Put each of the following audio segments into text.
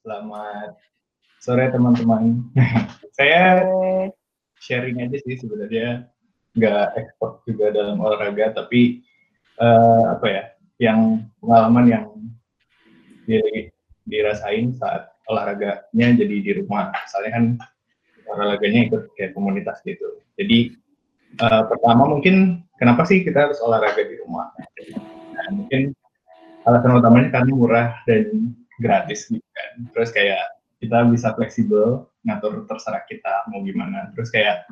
Selamat sore teman-teman. Saya sharing aja sih sebenarnya nggak ekspor juga dalam olahraga, tapi uh, apa ya, yang pengalaman yang dirasain saat olahraganya jadi di rumah. Misalnya kan olahraganya ikut kayak komunitas gitu. Jadi uh, pertama mungkin kenapa sih kita harus olahraga di rumah? Nah, mungkin alasan utamanya karena murah dan gratis gitu kan. Terus kayak kita bisa fleksibel ngatur terserah kita mau gimana. Terus kayak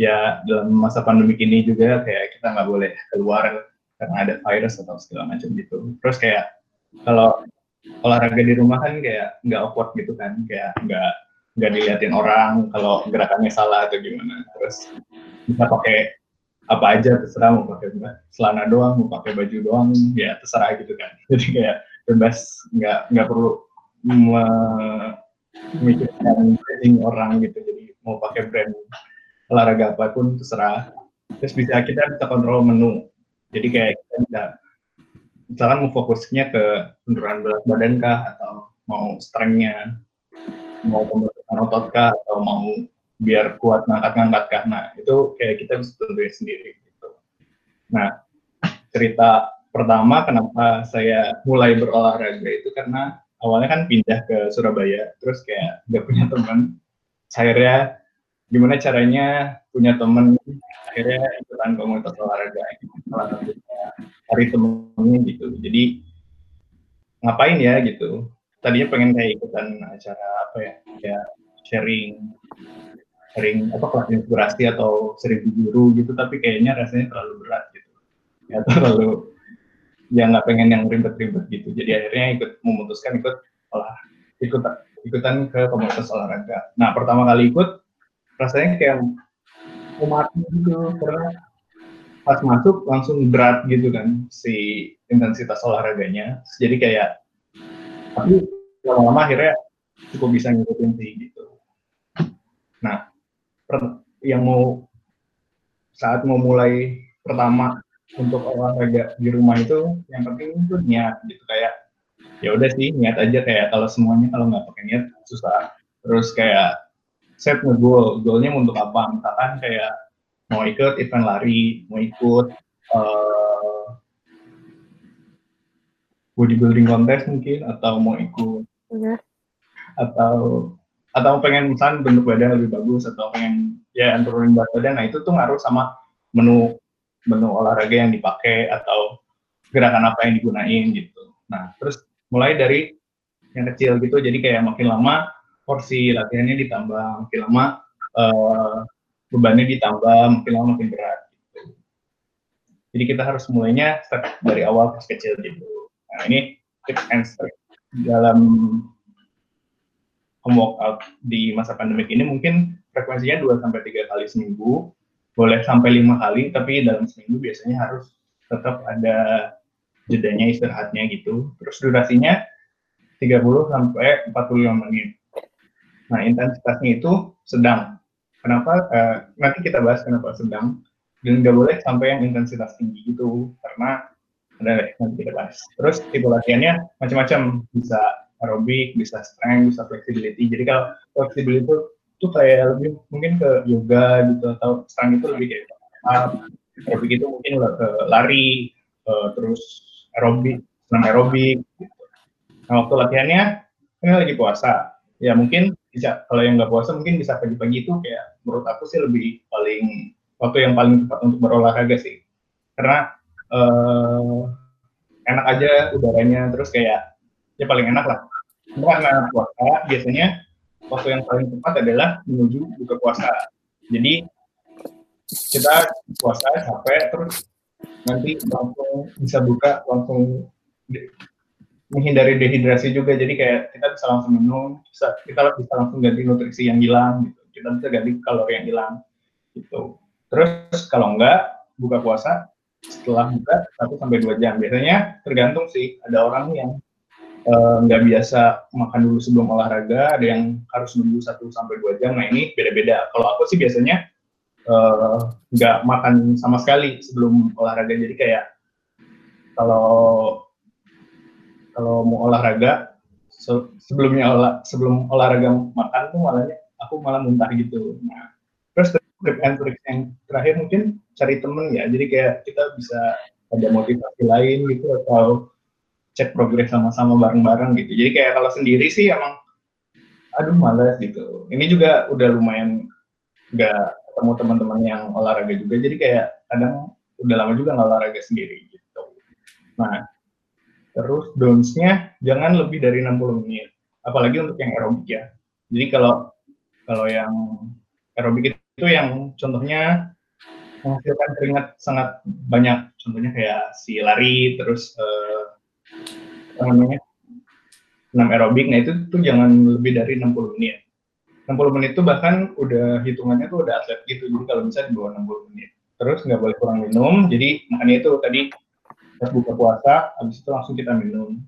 ya dalam masa pandemi ini juga kayak kita nggak boleh keluar karena ada virus atau segala macam gitu. Terus kayak kalau olahraga di rumah kan kayak nggak awkward gitu kan, kayak nggak nggak diliatin orang kalau gerakannya salah atau gimana. Terus bisa pakai apa aja terserah mau pakai celana doang, mau pakai baju doang, ya terserah gitu kan. Jadi kayak bebas nggak nggak perlu memikirkan branding orang gitu. Jadi mau pakai brand olahraga apa pun terserah. Terus bisa kita bisa kontrol menu. Jadi kayak kita bisa misalkan mau fokusnya ke penurunan berat badan kah atau mau strengthnya mau pembentukan otot kah atau mau biar kuat ngangkat-ngangkat kah. Nah itu kayak kita bisa tentuin sendiri gitu. Nah cerita pertama kenapa saya mulai berolahraga itu karena awalnya kan pindah ke Surabaya, terus kayak gak punya teman. Akhirnya gimana caranya punya teman, akhirnya ikutan komunitas olahraga. Salah satunya hari temennya gitu. Jadi ngapain ya gitu. Tadinya pengen kayak ikutan acara apa ya, kayak sharing sharing apa kelas inspirasi atau sering guru gitu tapi kayaknya rasanya terlalu berat gitu ya terlalu ya nggak pengen yang ribet-ribet gitu. Jadi akhirnya ikut memutuskan ikut olah ikut ikutan ke komunitas olahraga. Nah pertama kali ikut rasanya kayak umat gitu karena pas masuk langsung berat gitu kan si intensitas olahraganya. Jadi kayak tapi lama-lama akhirnya cukup bisa ngikutin sih gitu. Nah yang mau saat mau mulai pertama untuk olahraga di rumah itu yang penting itu niat gitu. Kayak ya udah sih niat aja. Kayak kalau semuanya kalau nggak pakai niat susah. Terus kayak set ngegoal. Goalnya untuk apa? Misalkan kayak mau ikut event lari mau ikut uh, bodybuilding contest mungkin atau mau ikut ya. atau atau pengen misalnya bentuk badan lebih bagus atau pengen ya turunin berat badan. Nah itu tuh ngaruh sama menu menu olahraga yang dipakai atau gerakan apa yang digunain gitu. Nah, terus mulai dari yang kecil gitu, jadi kayak makin lama porsi latihannya ditambah, makin lama uh, bebannya ditambah, makin lama makin berat. Gitu. Jadi kita harus mulainya start dari awal pas kecil gitu. Nah, ini tips and trick dalam home workout di masa pandemik ini mungkin frekuensinya 2 sampai 3 kali seminggu boleh sampai lima kali tapi dalam seminggu biasanya harus tetap ada jedanya istirahatnya gitu. Terus durasinya 30 sampai 45 menit. Nah intensitasnya itu sedang. Kenapa? Uh, nanti kita bahas kenapa sedang. Dan nggak boleh sampai yang intensitas tinggi gitu karena ada nanti kita bahas. Terus tipe latihannya macam-macam. Bisa aerobik bisa strength bisa flexibility. Jadi kalau flexibility itu kayak lebih mungkin ke yoga gitu atau sekarang itu lebih kayak aerobik itu mungkin ke lari uh, terus aerobik senam aerobik gitu. nah waktu latihannya ini lagi puasa. Ya mungkin bisa kalau yang nggak puasa mungkin bisa pagi-pagi itu kayak menurut aku sih lebih paling waktu yang paling tepat untuk berolahraga sih. Karena uh, enak aja udaranya terus kayak ya paling enak lah. Karena puasa biasanya waktu yang paling tepat adalah menuju buka puasa. Jadi kita puasa capek terus nanti langsung bisa buka langsung menghindari dehidrasi juga. Jadi kayak kita bisa langsung minum bisa kita bisa langsung ganti nutrisi yang hilang gitu. Kita bisa ganti kalori yang hilang gitu. Terus kalau enggak buka puasa setelah buka 1 sampai dua jam. Biasanya tergantung sih ada orang yang nggak uh, biasa makan dulu sebelum olahraga, ada yang harus nunggu 1 sampai dua jam. Nah ini beda-beda. Kalau aku sih biasanya eh, nggak uh, makan sama sekali sebelum olahraga. Jadi kayak kalau kalau mau olahraga so, sebelumnya olah, sebelum olahraga makan tuh malahnya aku malah muntah gitu. Nah, terus trip and trick yang terakhir mungkin cari temen ya. Jadi kayak kita bisa ada motivasi lain gitu atau cek progres sama-sama bareng-bareng gitu. Jadi kayak kalau sendiri sih emang aduh males gitu. Ini juga udah lumayan nggak ketemu teman-teman yang olahraga juga. Jadi kayak kadang udah lama juga nggak olahraga sendiri gitu. Nah, terus downs-nya jangan lebih dari 60 menit. Apalagi untuk yang aerobik ya. Jadi kalau kalau yang aerobik itu yang contohnya menghasilkan keringat sangat banyak. Contohnya kayak si lari, terus eh, namanya, senam aerobik. Nah itu tuh jangan lebih dari 60 menit. 60 menit itu bahkan udah hitungannya tuh udah atlet gitu. Jadi kalau bisa di bawah 60 menit. Terus nggak boleh kurang minum. Jadi makanya itu tadi pas buka puasa, habis itu langsung kita minum.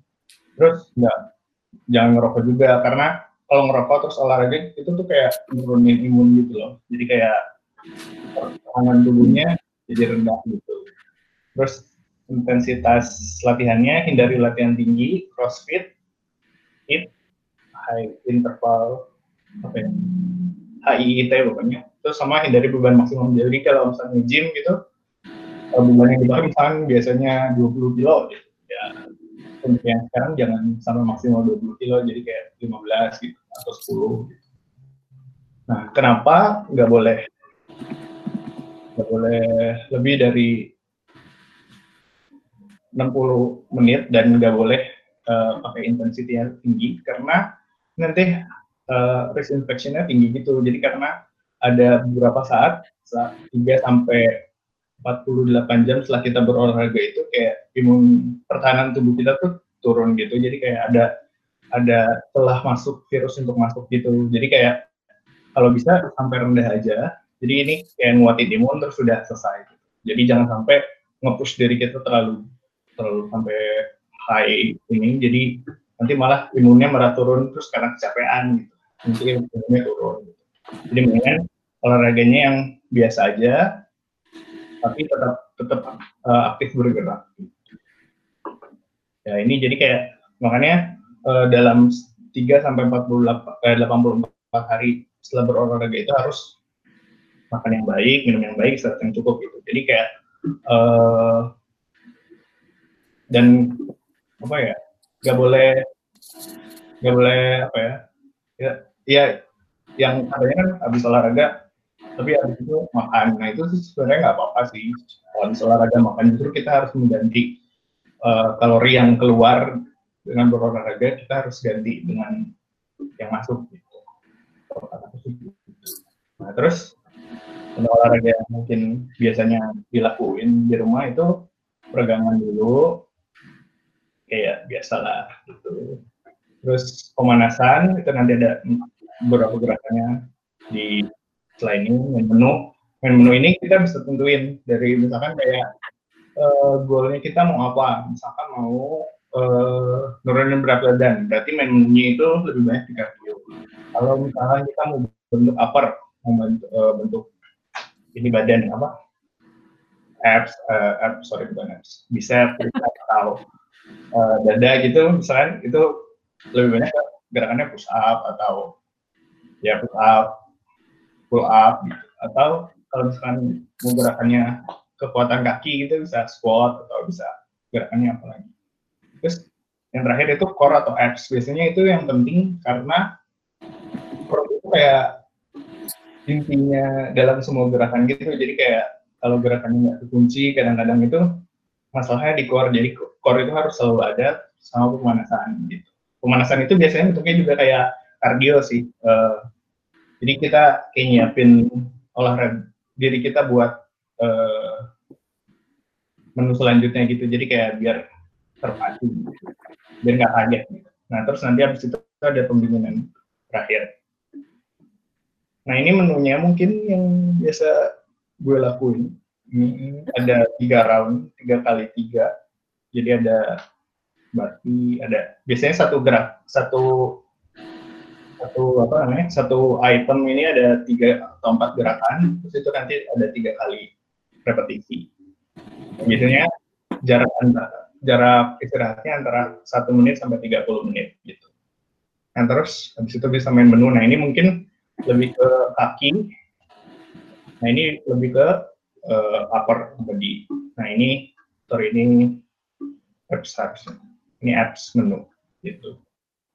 Terus nggak jangan ngerokok juga karena kalau ngerokok terus olahraga itu tuh kayak nurunin imun gitu loh. Jadi kayak pertahanan tubuhnya jadi rendah gitu. Terus intensitas latihannya hindari latihan tinggi, crossfit, hit, high interval, apa ya, HIIT pokoknya. Terus sama hindari beban maksimum. Jadi kalau misalnya gym gitu, beban yang dipakai misalnya biasanya 20 kilo. Ya, untuk yang sekarang jangan sampai maksimal 20 kilo, jadi kayak 15 gitu, atau 10 gitu. Nah, kenapa nggak boleh nggak boleh lebih dari 60 menit dan nggak boleh uh, pakai intensity yang tinggi karena nanti uh, risk infectionnya tinggi gitu. Jadi karena ada beberapa saat, saat 3 sampai 48 jam setelah kita berolahraga itu kayak imun pertahanan tubuh kita tuh turun gitu. Jadi kayak ada ada telah masuk virus untuk masuk gitu. Jadi kayak kalau bisa sampai rendah aja jadi ini kayak nguatin imun terus sudah selesai. Gitu. Jadi jangan sampai nge-push diri kita terlalu terlalu sampai high ini. Jadi nanti malah imunnya malah turun terus karena kecapean gitu. Nanti imunnya turun. Gitu. Jadi mendingan olahraganya yang biasa aja, tapi tetap tetap uh, aktif bergerak. Ya ini jadi kayak makanya uh, dalam 3 sampai 48 eh, 84 hari setelah berolahraga itu harus makan yang baik, minum yang baik, istirahat yang cukup gitu. Jadi kayak uh, dan apa ya, nggak boleh nggak boleh apa ya, ya, ya yang adanya kan habis olahraga, tapi habis itu makan. Nah itu sebenarnya nggak apa-apa sih. Kalau habis olahraga makan justru kita harus mengganti uh, kalori yang keluar dengan berolahraga kita harus ganti dengan yang masuk gitu. Nah terus olahraga yang mungkin biasanya dilakuin di rumah itu peregangan dulu kayak biasalah gitu. Terus pemanasan itu nanti ada beberapa gerakannya di selain ini main menu. Main menu ini kita bisa tentuin dari misalkan kayak uh, goalnya kita mau apa. Misalkan mau uh, nurunin berat badan berarti main menunya itu lebih banyak di cardio. Kalau misalnya kita mau bentuk upper mau bentuk, uh, bentuk ini badan apa? Abs uh, abs sorry bukan abs. Bisa atau uh, dada gitu misalkan itu lebih banyak gerakannya push up atau ya push up pull up gitu. atau kalau misalkan mau gerakannya kekuatan kaki gitu bisa squat atau bisa gerakannya apa lagi. Terus yang terakhir itu core atau abs. Biasanya itu yang penting karena core itu kayak intinya dalam semua gerakan gitu. Jadi kayak kalau gerakannya nggak terkunci kadang-kadang itu masalahnya di core jadi core itu harus selalu ada sama pemanasan gitu pemanasan itu biasanya bentuknya juga kayak kardio sih uh, jadi kita kayak nyiapin olahraga diri kita buat uh, menu selanjutnya gitu jadi kayak biar terpacu gitu. biar nggak kaget gitu. nah terus nanti habis itu ada pembinaan terakhir Nah ini menunya mungkin yang biasa gue lakuin. Ada tiga round, tiga kali tiga. Jadi ada berarti ada biasanya satu gerak, satu satu apa namanya, satu item ini ada tiga atau empat gerakan. Terus itu nanti ada tiga kali repetisi. Biasanya jarak antara jarak istirahatnya antara satu menit sampai 30 menit gitu. Nah terus habis itu bisa main menu. Nah ini mungkin lebih ke kaki. Nah ini lebih ke uh, upper body. Nah ini sorry ini apps harusnya. Ini apps menu gitu.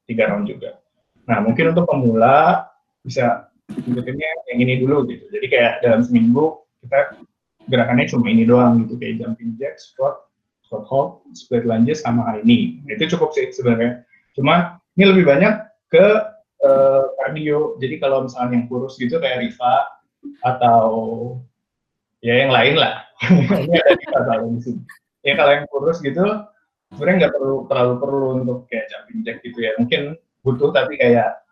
Tiga round juga. Nah mungkin untuk pemula bisa ikutinnya yang ini dulu gitu. Jadi kayak dalam seminggu kita gerakannya cuma ini doang gitu kayak jumping jack, squat, squat hold, split lunges sama ini. Nah, itu cukup sih sebenarnya. Cuma ini lebih banyak ke uh, cardio. Jadi kalau misalnya yang kurus gitu kayak Riva atau ya yang lain lah. di sini. Ya kalau yang kurus gitu sebenarnya nggak perlu terlalu perlu untuk kayak jumping jack gitu ya. Mungkin butuh tapi kayak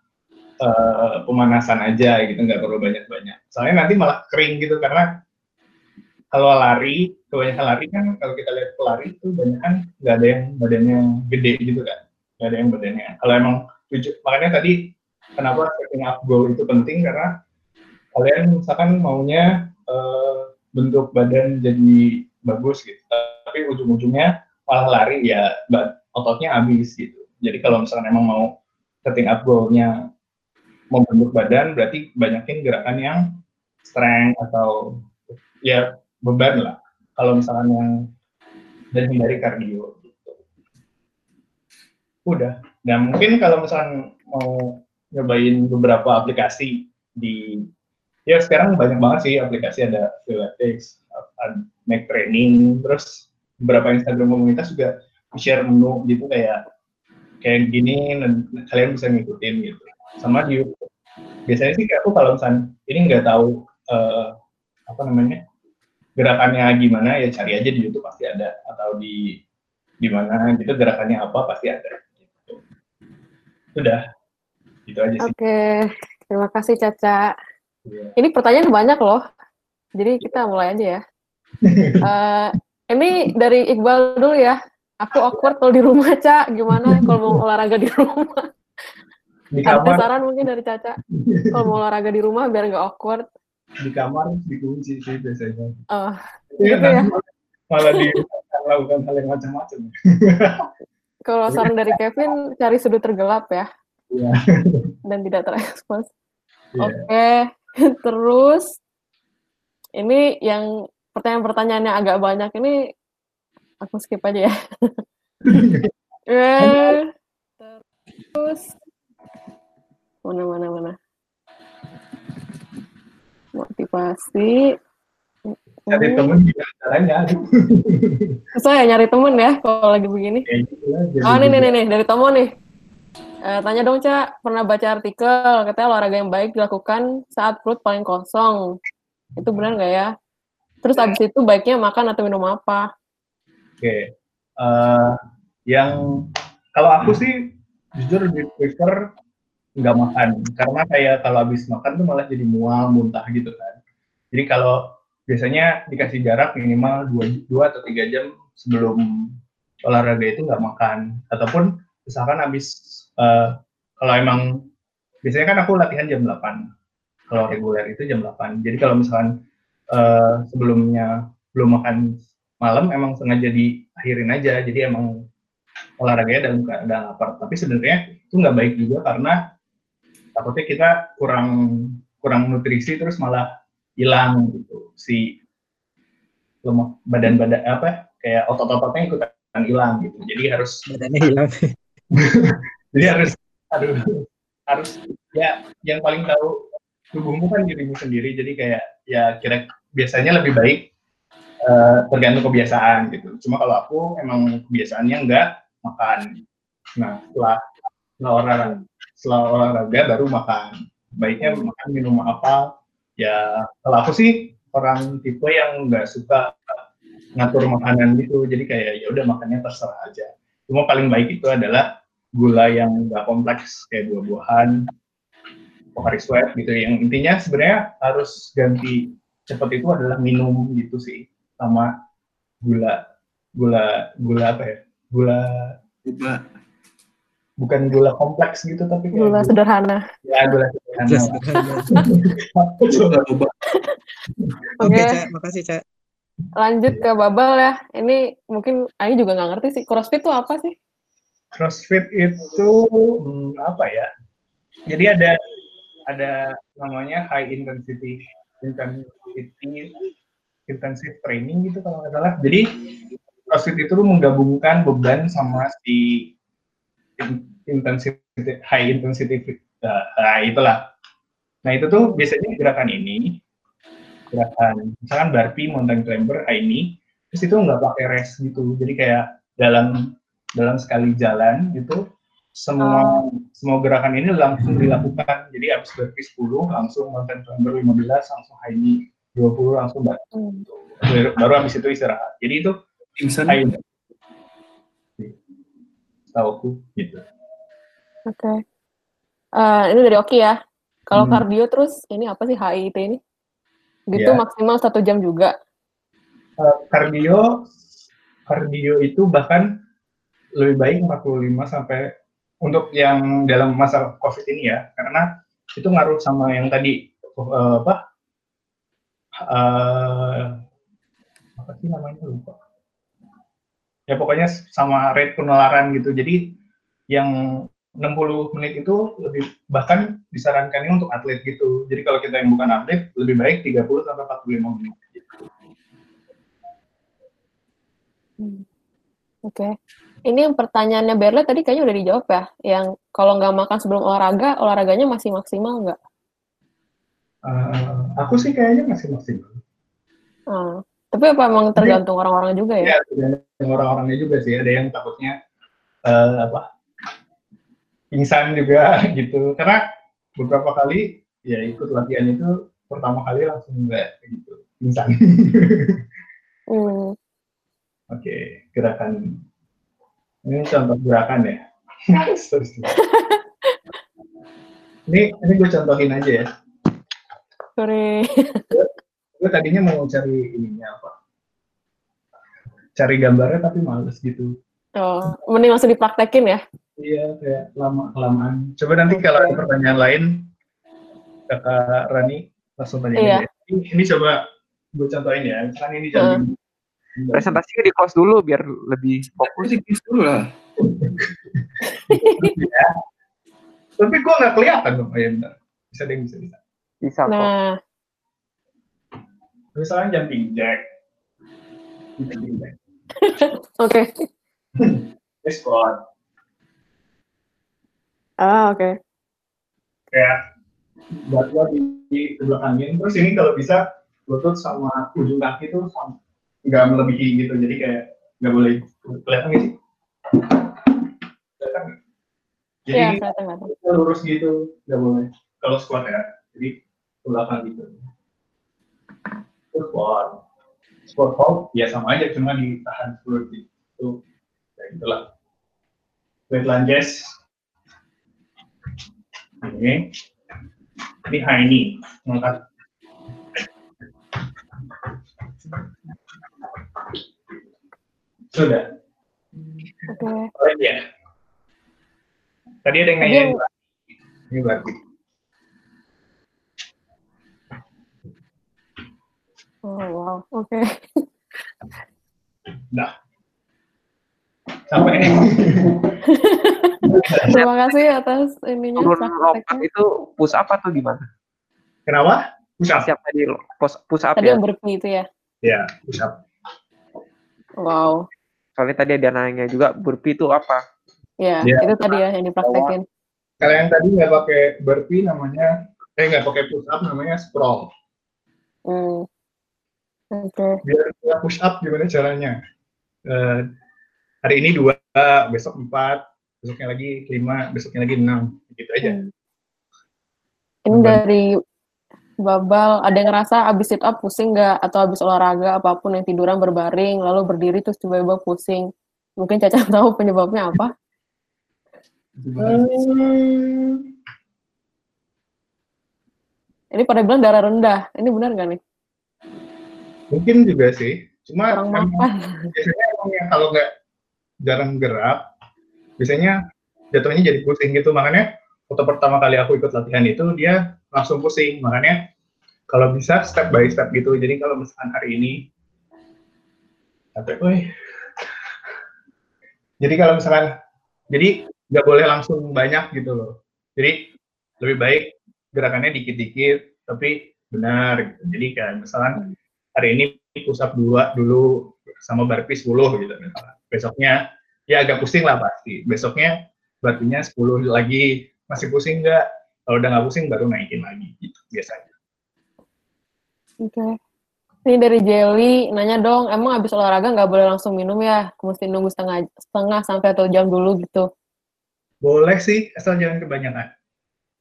uh, pemanasan aja gitu nggak perlu banyak-banyak. Soalnya nanti malah kering gitu karena kalau lari kebanyakan lari kan kalau kita lihat pelari itu banyak kan nggak ada yang badannya gede gitu kan nggak ada yang badannya kalau emang tujuh makanya tadi kenapa setting up goal itu penting karena kalian misalkan maunya uh, bentuk badan jadi bagus gitu tapi ujung-ujungnya malah lari ya ototnya habis gitu jadi kalau misalkan emang mau setting up goalnya membentuk badan berarti banyakin gerakan yang strength atau ya beban lah kalau misalnya yang dan hindari kardio gitu. Udah. Dan mungkin kalau misalnya mau nyobain beberapa aplikasi di ya sekarang banyak banget sih aplikasi ada Pilates, Make Training, terus beberapa Instagram komunitas juga share menu gitu kayak kayak gini dan kalian bisa ngikutin gitu. Sama di YouTube. Biasanya sih aku kalau misalnya ini nggak tahu uh, apa namanya gerakannya gimana ya cari aja di YouTube pasti ada atau di di mana gitu gerakannya apa pasti ada gitu. Sudah. Gitu aja sih. Oke, terima kasih Caca. Yeah. Ini pertanyaan banyak loh. Jadi kita mulai aja ya. uh, ini dari Iqbal dulu ya. Aku awkward kalau di rumah, Cak. Gimana kalau mau olahraga di rumah? Di Ada saran mungkin dari Caca. Kalau mau olahraga di rumah biar nggak awkward di kamar dikunci sih biasanya. Oh, ya, gitu ya. Malah di melakukan hal yang macam-macam. Kalau saran dari Kevin, cari sudut tergelap ya. Iya. Dan tidak terekspos. Yeah. Oke, okay. terus ini yang pertanyaan-pertanyaannya agak banyak ini aku skip aja ya. eh, terus mana mana mana? Motivasi. Nyari hmm. temen juga caranya susah ya nyari temen ya kalau lagi begini. Ya, gitu oh nih nih nih dari Tomo nih uh, tanya dong Cak pernah baca artikel katanya olahraga yang baik dilakukan saat perut paling kosong. Itu benar nggak ya? Terus abis itu baiknya makan atau minum apa? Oke okay. uh, eh, yang kalau aku sih jujur lebih prefer nggak makan. Karena kayak kalau habis makan tuh malah jadi mual muntah gitu kan. Jadi kalau biasanya dikasih jarak minimal dua, dua atau tiga jam sebelum olahraga itu nggak makan. Ataupun misalkan habis uh, kalau emang biasanya kan aku latihan jam 8 kalau reguler itu jam 8 jadi kalau misalkan uh, sebelumnya belum makan malam emang sengaja diakhirin aja. Jadi emang olahraganya dalam keadaan lapar. Tapi sebenarnya itu nggak baik juga karena takutnya kita kurang kurang nutrisi terus malah hilang gitu. Si lemak badan-badan apa kayak otot-ototnya ikutan hilang gitu. Jadi harus badannya hilang jadi harus aduh. Harus ya yang paling tahu tubuhmu kan dirimu sendiri. Jadi kayak ya kira biasanya lebih baik uh, tergantung kebiasaan gitu. Cuma kalau aku emang kebiasaannya enggak makan. Nah setelah setelah olahraga setelah olahraga baru makan. Baiknya makan minum apa. Ya kalau aku sih orang tipe yang nggak suka ngatur makanan gitu. Jadi kayak ya udah makannya terserah aja. Cuma paling baik itu adalah gula yang nggak kompleks kayak buah-buahan Pocari Sweat gitu. Yang intinya sebenarnya harus ganti cepat itu adalah minum gitu sih sama gula. Gula gula apa ya? Gula gula. Bukan gula kompleks gitu tapi kayak gula sederhana. Ya gula sederhana. Oke okay. makasih cak. Lanjut ke babal ya. Ini mungkin Ani juga nggak ngerti sih crossfit itu apa sih CrossFit itu hmm, apa ya? Jadi ada ada namanya high intensity intensity intensive training gitu kalau nggak salah. Jadi CrossFit itu menggabungkan beban sama si intensity high intensity nah, itulah. Nah itu tuh biasanya gerakan ini gerakan misalkan burpee, mountain climber, high knee, terus itu nggak pakai rest gitu. Jadi kayak dalam dalam sekali jalan itu semua oh. semua gerakan ini langsung dilakukan. Jadi habis burpee 10 langsung mountain climber 15 langsung high knee 20 langsung baru, hmm. baru habis itu istirahat. Jadi itu Insan. high Tahu aku gitu. Oke. Okay. Uh, ini dari Oki ya. Kalau hmm. kardio terus ini apa sih HIIT ini? Gitu yeah. maksimal satu jam juga. Uh, kardio kardio itu bahkan lebih baik 45 sampai untuk yang dalam masa COVID ini ya, karena itu ngaruh sama yang tadi uh, apa? Uh, apa sih namanya lupa ya pokoknya sama rate penularan gitu. Jadi yang 60 menit itu lebih bahkan disarankannya untuk atlet gitu. Jadi kalau kita yang bukan atlet lebih baik 30 sampai 45 menit. Gitu. Oke. Ini yang pertanyaannya Berle tadi kayaknya udah dijawab ya. Yang kalau nggak makan sebelum olahraga, olahraganya masih maksimal nggak? Uh, aku sih kayaknya masih maksimal. Hmm. Tapi apa emang tergantung orang-orangnya juga ya? Iya, tergantung orang-orangnya juga sih. Ada yang takutnya uh, apa pingsan juga gitu. Karena beberapa kali ya ikut latihan itu pertama kali langsung enggak gitu pingsan. hmm. Oke, okay, gerakan ini contoh gerakan ya. ini ini gue contohin aja ya. Sorry gue tadinya mau cari ininya apa cari gambarnya tapi males gitu oh mending langsung dipraktekin ya iya kayak lama kelamaan coba nanti kalau ada pertanyaan lain kakak Rani langsung tanya iya. ini, ini coba gue contohin ya misalkan ini jadi hmm. Presentasinya di close dulu biar lebih fokus. di close dulu lah. Ya. tapi gue nggak kelihatan dong. Oh, ya bentar. Bisa deh bisa bisa. Bisa nah. Misalnya jumping jack jumping jack oke. Squat ah oke. Okay. kayak buat gua di, di belakangin. Terus ini kalau bisa lutut sama ujung kaki tuh nggak melebihi gitu jadi kayak nggak boleh. Kelihatan gitu kelihatan jadi ya, lurus gitu nggak boleh. Kalau squat ya jadi ke belakang gitu. Sport sport hold ya sama aja cuma ditahan seperti itu ya itulah weight lunges ini. Ini high knee mengangkat sudah oke okay. oh, iya tadi ada yang nanya ini berarti Oh, wow. Oke. Okay. Nah. Sampai ini. Terima kasih atas ininya. Turun lompat itu push up atau gimana? Kenapa? Push up. Siap tadi push, push up tadi ya? yang berpi itu ya? Iya, push up. Wow. Soalnya tadi ada nanya juga burpee itu apa? Iya, ya, itu tadi ya yang dipraktekin. Kalau yang tadi nggak pakai burpee namanya, eh nggak pakai push up namanya sprawl. Hmm. Okay. Biar kita push up gimana caranya? Uh, hari ini dua, besok empat, besoknya lagi lima, besoknya lagi enam, gitu aja. Hmm. Ini dari Babal, ada yang ngerasa abis sit up pusing nggak? Atau abis olahraga apa pun yang tiduran berbaring, lalu berdiri terus tiba-tiba pusing. Mungkin Caca tahu penyebabnya apa? Hmm. Ini pada bilang darah rendah. Ini benar nggak nih? Mungkin juga sih. Cuma emang, biasanya emang yang kalau nggak jarang gerak, biasanya jatuhnya jadi pusing gitu. Makanya waktu pertama kali aku ikut latihan itu dia langsung pusing. Makanya kalau bisa step by step gitu. Jadi kalau misalkan hari ini Woi. Jadi kalau misalkan Jadi nggak boleh langsung banyak gitu loh. Jadi lebih baik gerakannya dikit-dikit, tapi benar. Gitu. Jadi kayak misalnya hari ini push up dua dulu sama burpee 10 gitu misalnya. Besoknya ya agak pusing lah pasti. Besoknya burpee-nya 10 lagi. Masih pusing nggak? Kalau udah nggak pusing baru naikin lagi gitu biasanya. Oke. Okay. Ini dari Jelly, nanya dong, emang habis olahraga nggak boleh langsung minum ya? Mesti nunggu setengah setengah sampai atau jam dulu gitu? Boleh sih, asal jangan kebanyakan.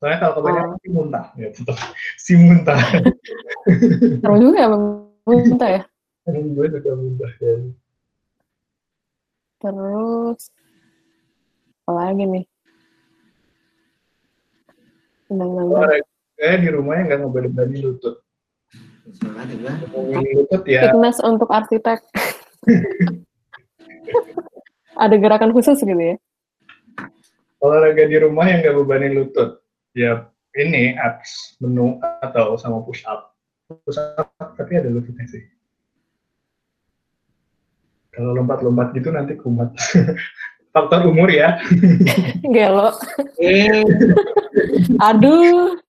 Soalnya kalau kebanyakan oh. sih muntah, ya tetap si muntah. Seru juga ya muntah ya? gue suka muntah. Terus, apa lagi nih? Olahraga di rumahnya nggak ngebalik-balik lutut ya. Fitness untuk arsitek. Ada gerakan khusus gitu ya? Olahraga di rumah yang nggak bebanin lutut. Ya ini abs menu atau sama push up. Push up tapi ada lututnya sih. Kalau lompat-lompat gitu nanti kumat. Faktor umur ya. Gelo. Eh. Aduh.